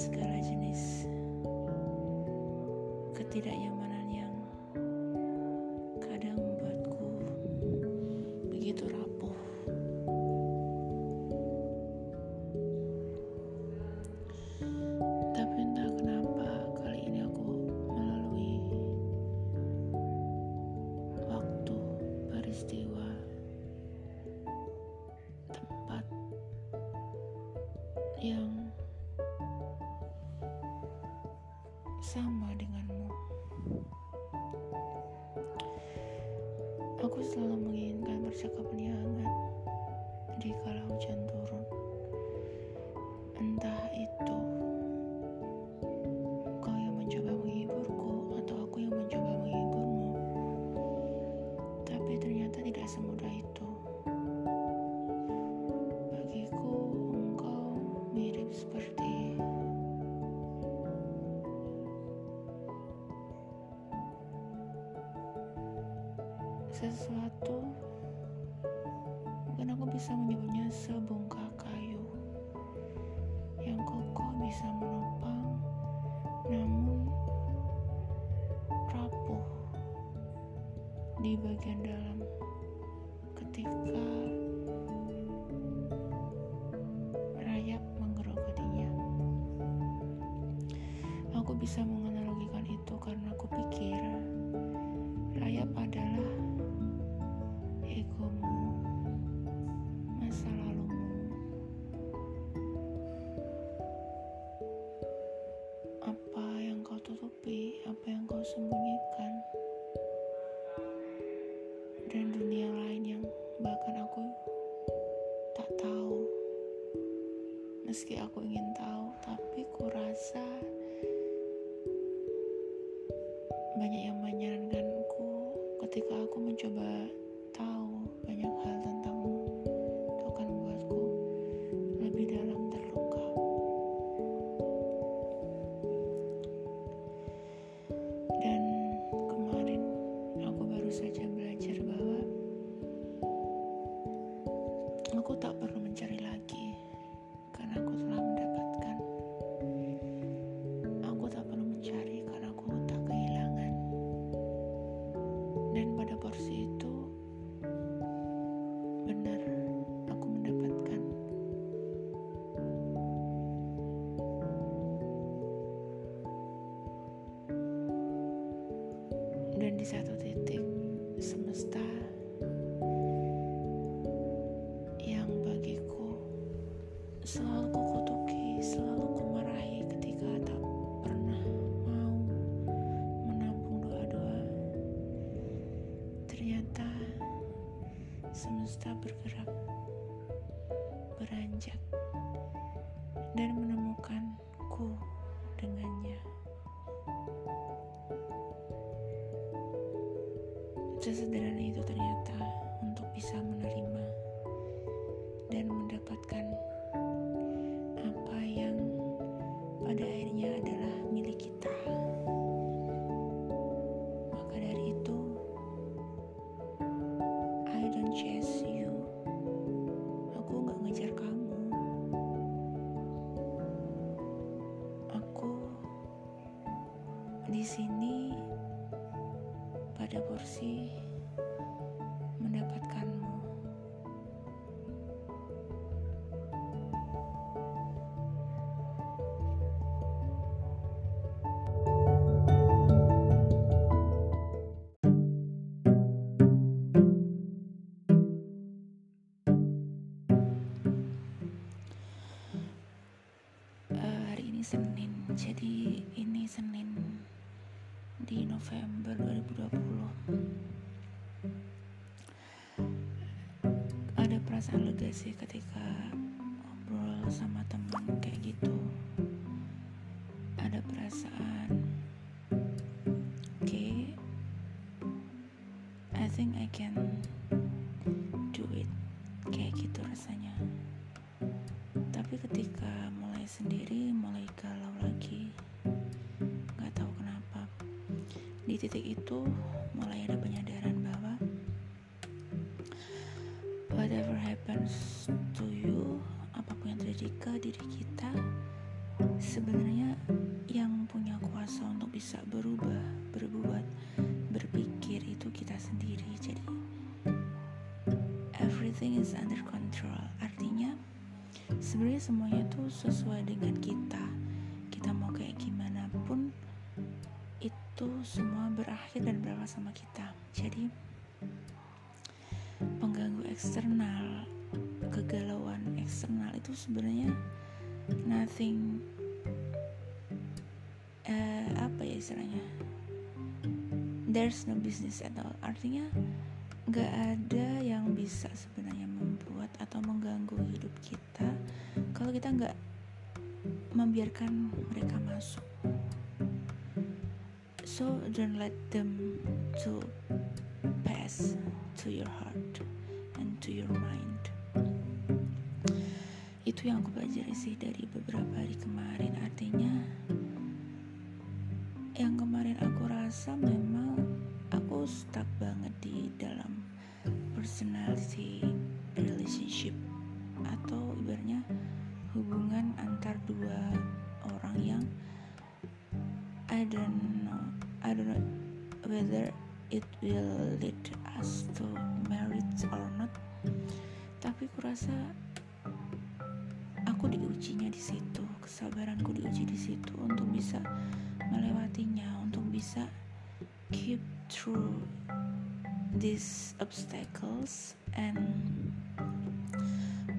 segala jenis ketidaknyamanan. di bagian dalam. Ketika rayap menggerogotinya Aku bisa menganalogikan itu karena aku pikir rayap adalah egomu, masa lalumu, apa yang kau tutupi, apa yang kau sembunyi bergerak, beranjak, dan menemukanku dengannya. Sesederhana itu ternyata untuk bisa menerima. Senin. Jadi ini Senin di November 2020 ada perasaan lega sih ketika ngobrol sama teman kayak gitu. Ada perasaan sebenarnya yang punya kuasa untuk bisa berubah berbuat berpikir itu kita sendiri. Jadi everything is under control. Artinya sebenarnya semuanya tuh sesuai dengan kita. Kita mau kayak gimana pun itu semua berakhir dan berakhir sama kita. Jadi pengganggu eksternal kegalauan eksternal itu sebenarnya nothing uh, apa ya istilahnya? There's no business at all. Artinya nggak ada yang bisa sebenarnya membuat atau mengganggu hidup kita kalau kita nggak membiarkan mereka masuk. So don't let them to pass to your heart and to your mind itu yang aku pelajari sih dari beberapa hari kemarin. Artinya yang kemarin aku rasa memang aku stuck banget di dalam personality relationship atau ibaratnya hubungan antar dua orang yang I don't know I don't know whether it will lead us to marriage or not. Tapi kurasa diujinya di situ kesabaranku diuji di situ untuk bisa melewatinya untuk bisa keep through these obstacles and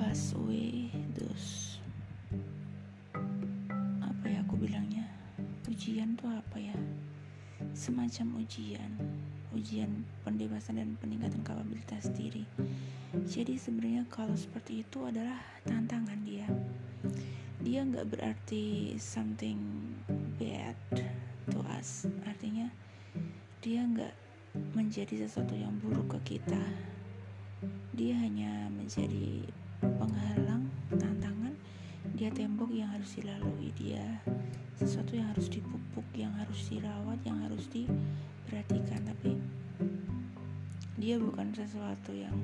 pass away those apa ya aku bilangnya ujian tuh apa ya? Semacam ujian ujian pendebasan dan peningkatan kapabilitas diri. Jadi sebenarnya kalau seperti itu adalah tantangan dia dia nggak berarti something bad to us. Artinya dia nggak menjadi sesuatu yang buruk ke kita. Dia hanya menjadi penghalang tantangan dia tembok yang harus dilalui dia sesuatu yang harus dipupuk yang harus dirawat yang harus diperhatikan. Tapi dia bukan sesuatu yang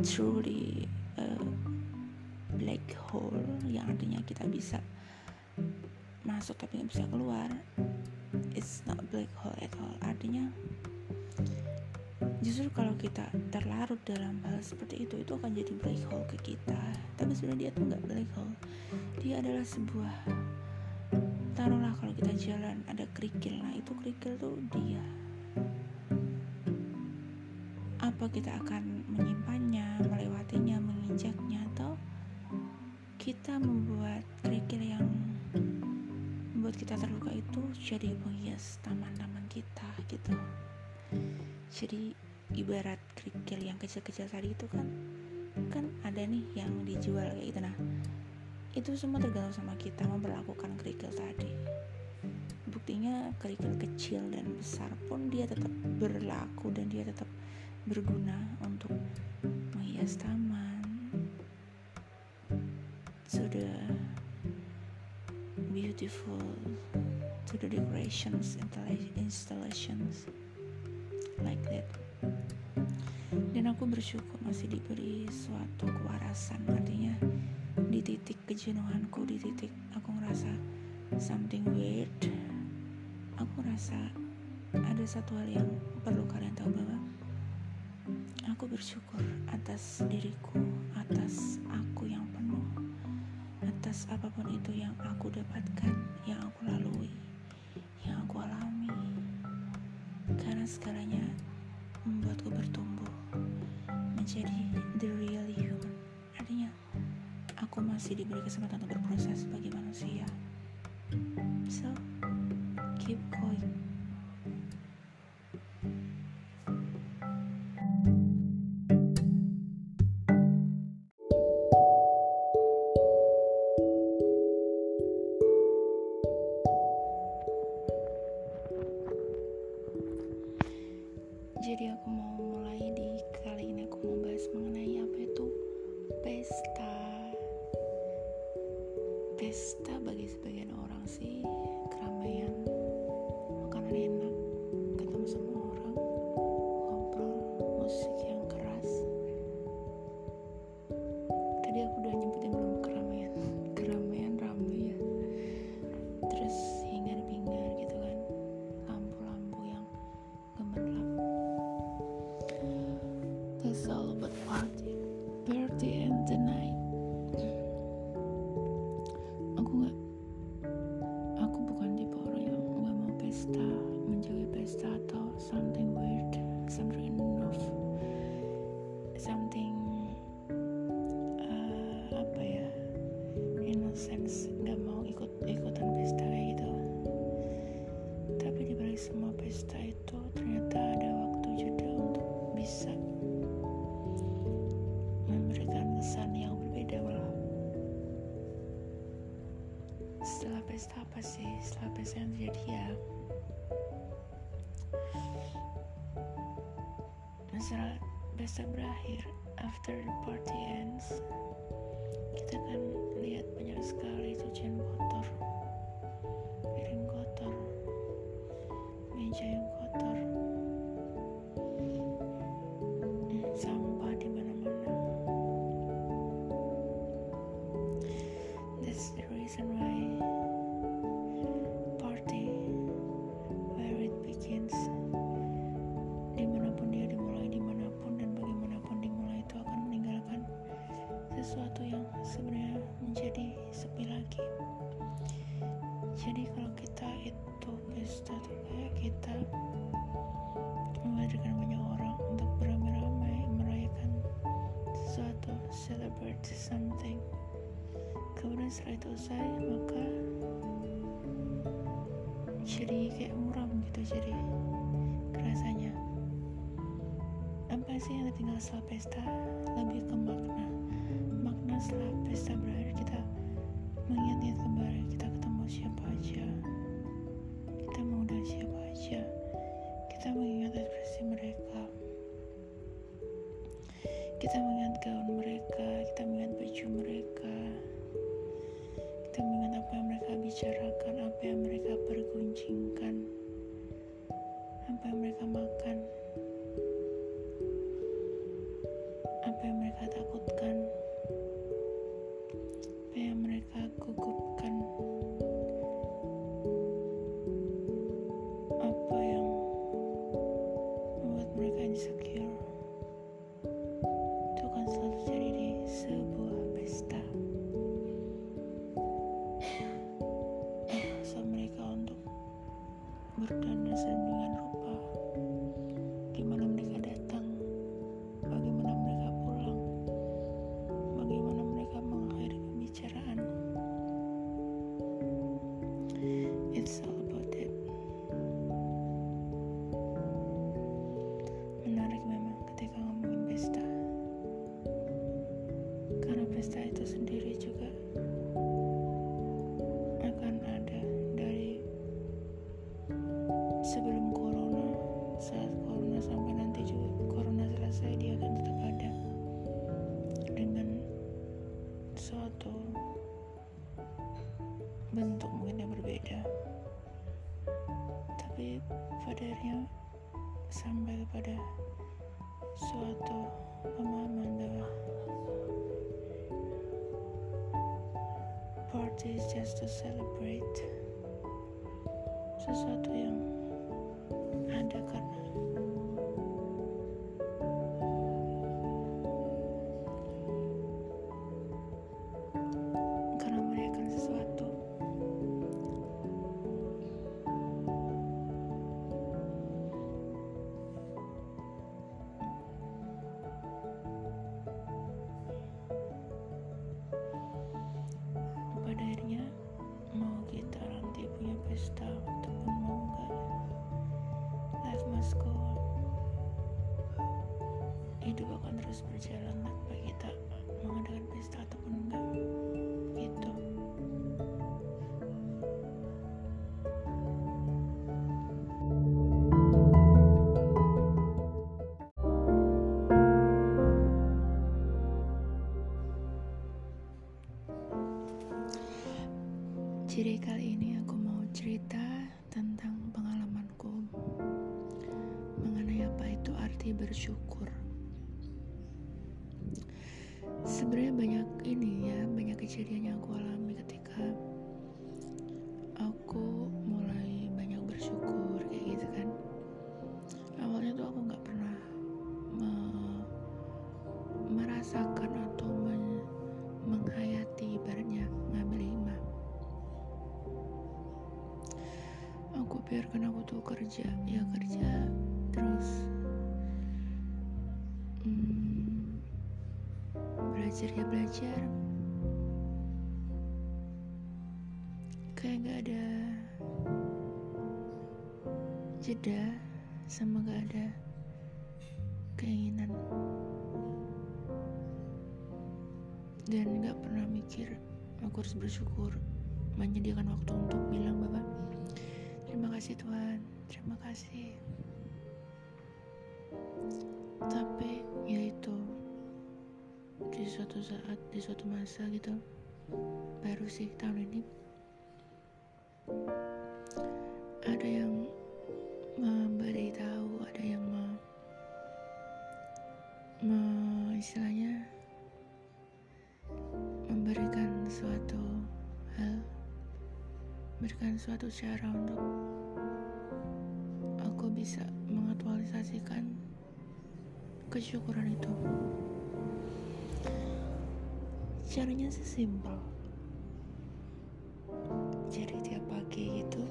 truly uh, black hole yang artinya kita bisa masuk tapi nggak bisa keluar it's not black hole at all. Artinya justru kalau kita terlarut dalam hal seperti itu itu akan jadi black hole ke kita. Tapi sebenarnya dia tuh nggak black hole. Dia adalah sebuah taruhlah kalau kita jalan ada kerikil. Nah itu kerikil tuh dia. Apa kita akan menyimpannya melewatinya menginjaknya atau kita membuat kerikil yang membuat kita terluka itu jadi penghias taman-taman kita gitu. Jadi ibarat kerikil yang kecil-kecil tadi itu kan kan ada nih yang dijual kayak gitu. Nah itu semua tergantung sama kita memperlakukan kerikil tadi. Buktinya kerikil kecil dan besar pun dia tetap berlaku dan dia tetap berguna untuk menghias taman to the beautiful to the decorations installations like that. Dan aku bersyukur masih diberi suatu kewarasan artinya di titik kejenuhanku di titik aku ngerasa something weird aku ngerasa ada satu hal yang perlu kalian tahu bahwa aku bersyukur atas diriku atas aku yang atas apa pun itu yang aku dapatkan yang aku lalui yang aku alami. Karena segalanya membuatku bertumbuh menjadi the real human. Artinya aku masih diberi kesempatan untuk berproses sebagai manusia. So keep going terakhir after the party ends. Kita akan lihat banyak sekali cucian kotor. maka jadi kayak muram gitu jadi rasanya apa sih yang tertinggal setelah pesta? Lebih ke makna. Makna setelah pesta berakhir kita mengingat-ingat kembali kita bentuk mungkin yang berbeda. Tapi pada akhirnya sampai kepada suatu pemahaman bahwa party is just to celebrate sesuatu yang terus berjalan tanpa kita. Merasakan atau men menghayati ibaratnya ngambil hikmah. Aku biarkan aku tuh kerja. Ya kerja terus. Hmm, belajar ya belajar harus bersyukur menyediakan waktu untuk bilang bapak terima kasih Tuhan terima kasih. Tapi ya itu di suatu saat di suatu masa gitu baru sih tahun ini ada yang memberitahu ada yang me, me istilahnya memberikan suatu cara untuk aku bisa mengaktualisasikan kesyukuran itu. Caranya sesimpel jadi tiap pagi gitu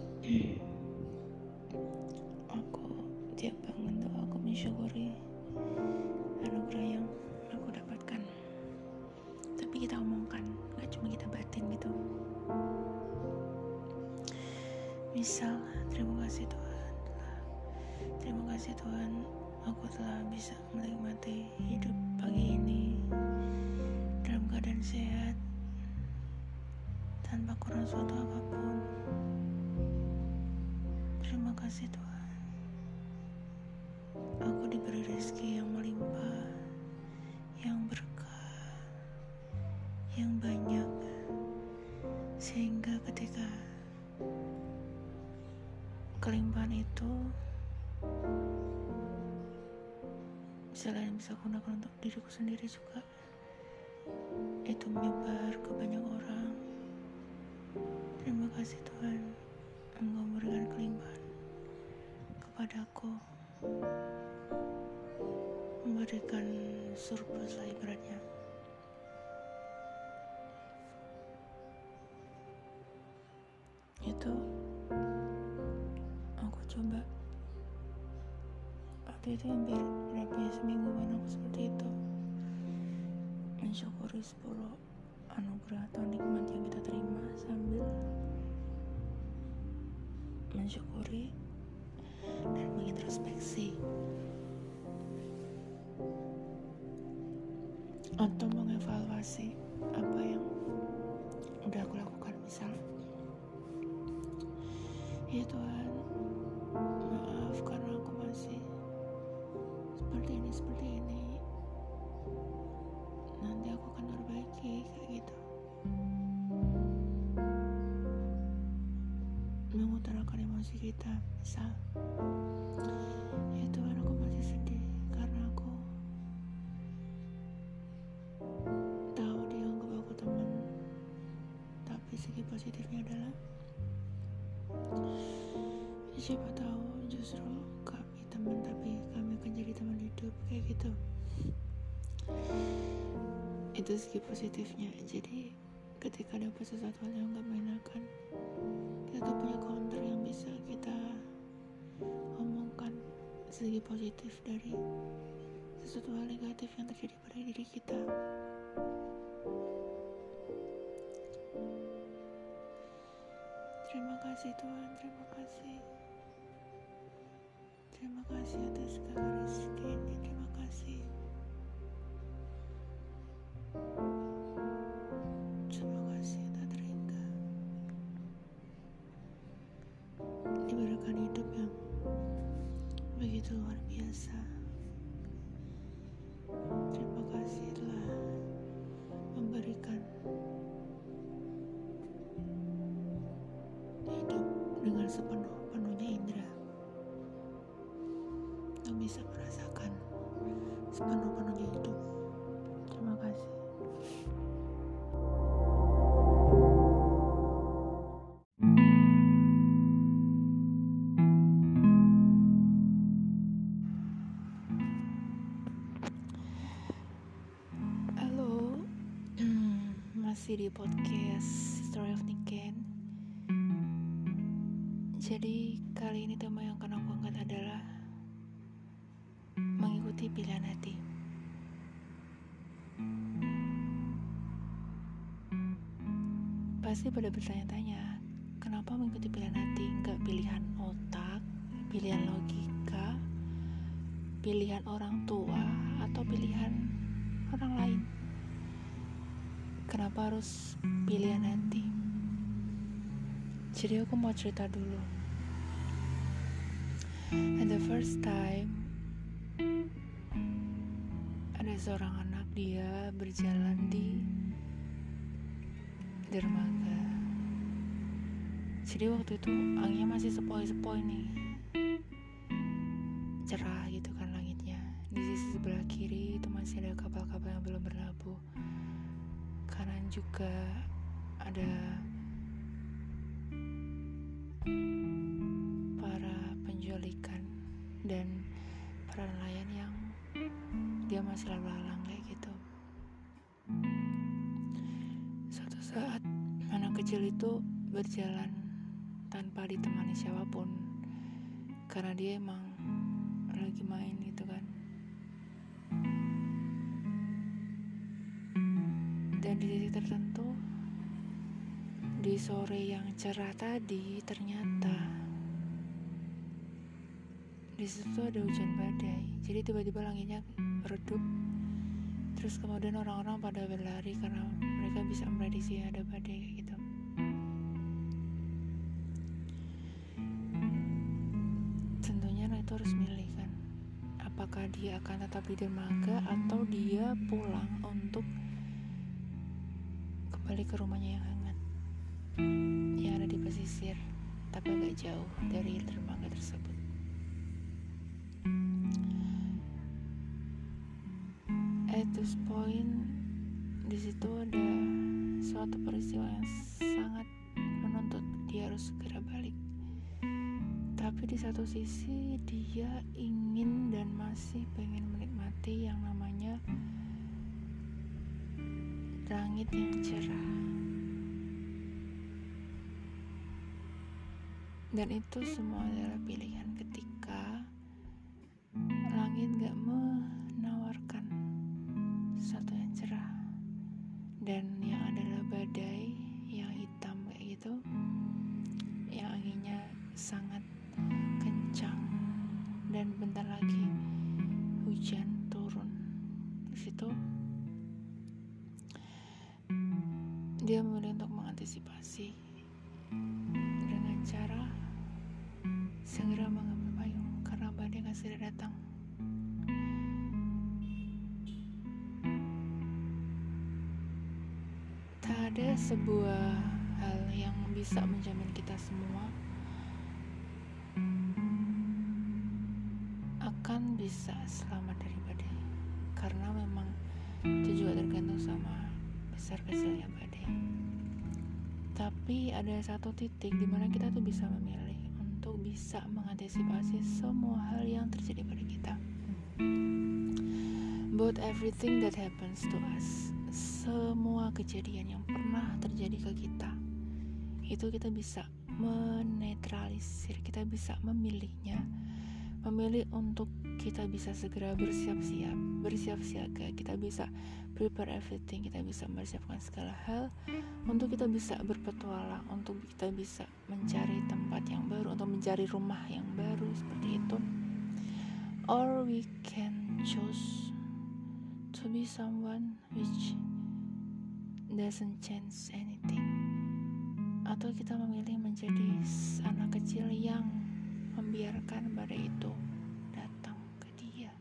kasih Tuhan aku telah bisa menikmati hidup pagi ini dalam keadaan sehat tanpa kurang suatu apa pun. Terima kasih Tuhan. Aku diberi rezeki bisa gunakan untuk diriku sendiri juga. Itu menyebar ke banyak orang. Terima kasih Tuhan. Engkau memberikan kelimpahan kepadaku. Memberikan surplus lah ibaratnya. Itu aku coba. Waktu itu hampir berapa ya semingguan aku seperti itu. Mensyukuri 10 anugerah atau nikmat yang kita terima sambil mensyukuri dan mengintrospeksi. Atau mengevaluasi apa yang udah aku lakukan misal. Ya Tuhan kita misal. Ya Tuhan aku masih sedih karena aku tahu dia anggap aku teman. Tapi segi positifnya adalah ya siapa tahu justru kami teman tapi kami akan jadi teman hidup kayak gitu. Itu segi positifnya. Jadi ketika dapat sesuatu yang gak menyenangkan kita punya counter yang bisa kita omongkan segi positif dari sesuatu hal negatif yang terjadi pada diri kita. Terima kasih Tuhan. Terima kasih. Terima kasih atas segala rezeki masih di podcast Story of Niken. Jadi kali ini tema yang akan aku angkat adalah mengikuti pilihan hati. Pasti pada bertanya-tanya, kenapa mengikuti pilihan hati, nggak pilihan otak, pilihan logika, pilihan orang tua, atau pilihan orang lain? Kenapa harus pilihan hati? Jadi aku mau cerita dulu. And the first time ada seorang anak dia berjalan di dermaga. Jadi waktu itu anginnya masih sepoi-sepoi nih. Cerah gitu kan langitnya. Di sisi sebelah kiri itu masih ada kapal-kapal yang belum berlabuh. Kanan juga ada para penjual ikan dan para nelayan yang dia masih lalu lalang kayak gitu. Suatu saat anak kecil itu berjalan tanpa ditemani siapa pun karena dia emang lagi main gitu sore yang cerah tadi ternyata di situ ada hujan badai. Jadi tiba-tiba langitnya redup. Terus kemudian orang-orang pada berlari karena mereka bisa memprediksi ada badai gitu. Tentunya itu harus milih kan. Apakah dia akan tetap di dermaga atau dia pulang untuk kembali ke rumahnya yang hangat pesisir tapi agak jauh dari dermaga tersebut. At this point di situ ada suatu peristiwa yang sangat menuntut dia harus segera balik. Tapi di satu sisi dia ingin dan masih pengen menikmati yang namanya langit yang cerah. Dan itu semua adalah pilihan ketika langit gak sebuah hal yang bisa menjamin kita semua akan bisa selamat dari badai karena memang itu juga tergantung sama besar kecilnya badai. Tapi ada satu titik di mana kita tuh bisa memilih untuk bisa mengantisipasi semua hal yang terjadi pada kita. About everything that happens to us, semua kejadian yang pernah terjadi ke kita, itu kita bisa menetralisir, kita bisa memilihnya, memilih untuk kita bisa segera bersiap-siap, bersiap siaga, kita bisa prepare everything, kita bisa mempersiapkan segala hal untuk kita bisa berpetualang, untuk kita bisa mencari tempat yang baru, untuk mencari rumah yang baru seperti itu. Or we can choose to be someone which doesn't change anything. Atau kita memilih menjadi anak kecil yang membiarkan badai itu datang ke dia.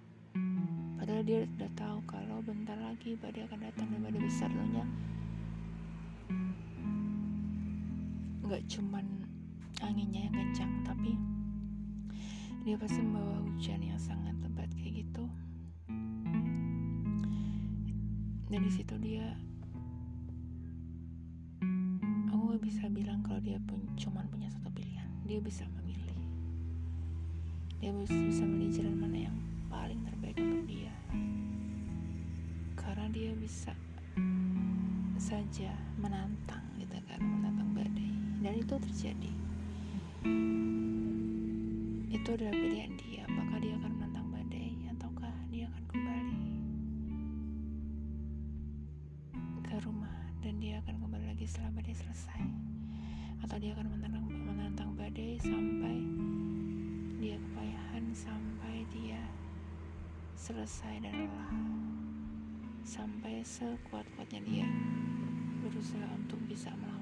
Padahal dia sudah tahu kalau bentar lagi badai akan datang dan badai besar tentunya nggak cuman anginnya yang kencang tapi dia pasti membawa hujan yang sangat dan di situ dia. Aku gak bisa bilang kalau dia pun cuman punya satu pilihan. Dia bisa memilih. Dia bisa memilih jalan mana yang paling terbaik untuk dia. Karena dia bisa saja menantang gitu kan menantang badai. Dan itu terjadi. Itu adalah pilihan dia setelah badai selesai atau dia akan menantang, menantang badai sampai dia kepayahan sampai dia selesai dan lelah sampai sekuat-kuatnya dia berusaha untuk bisa melawan.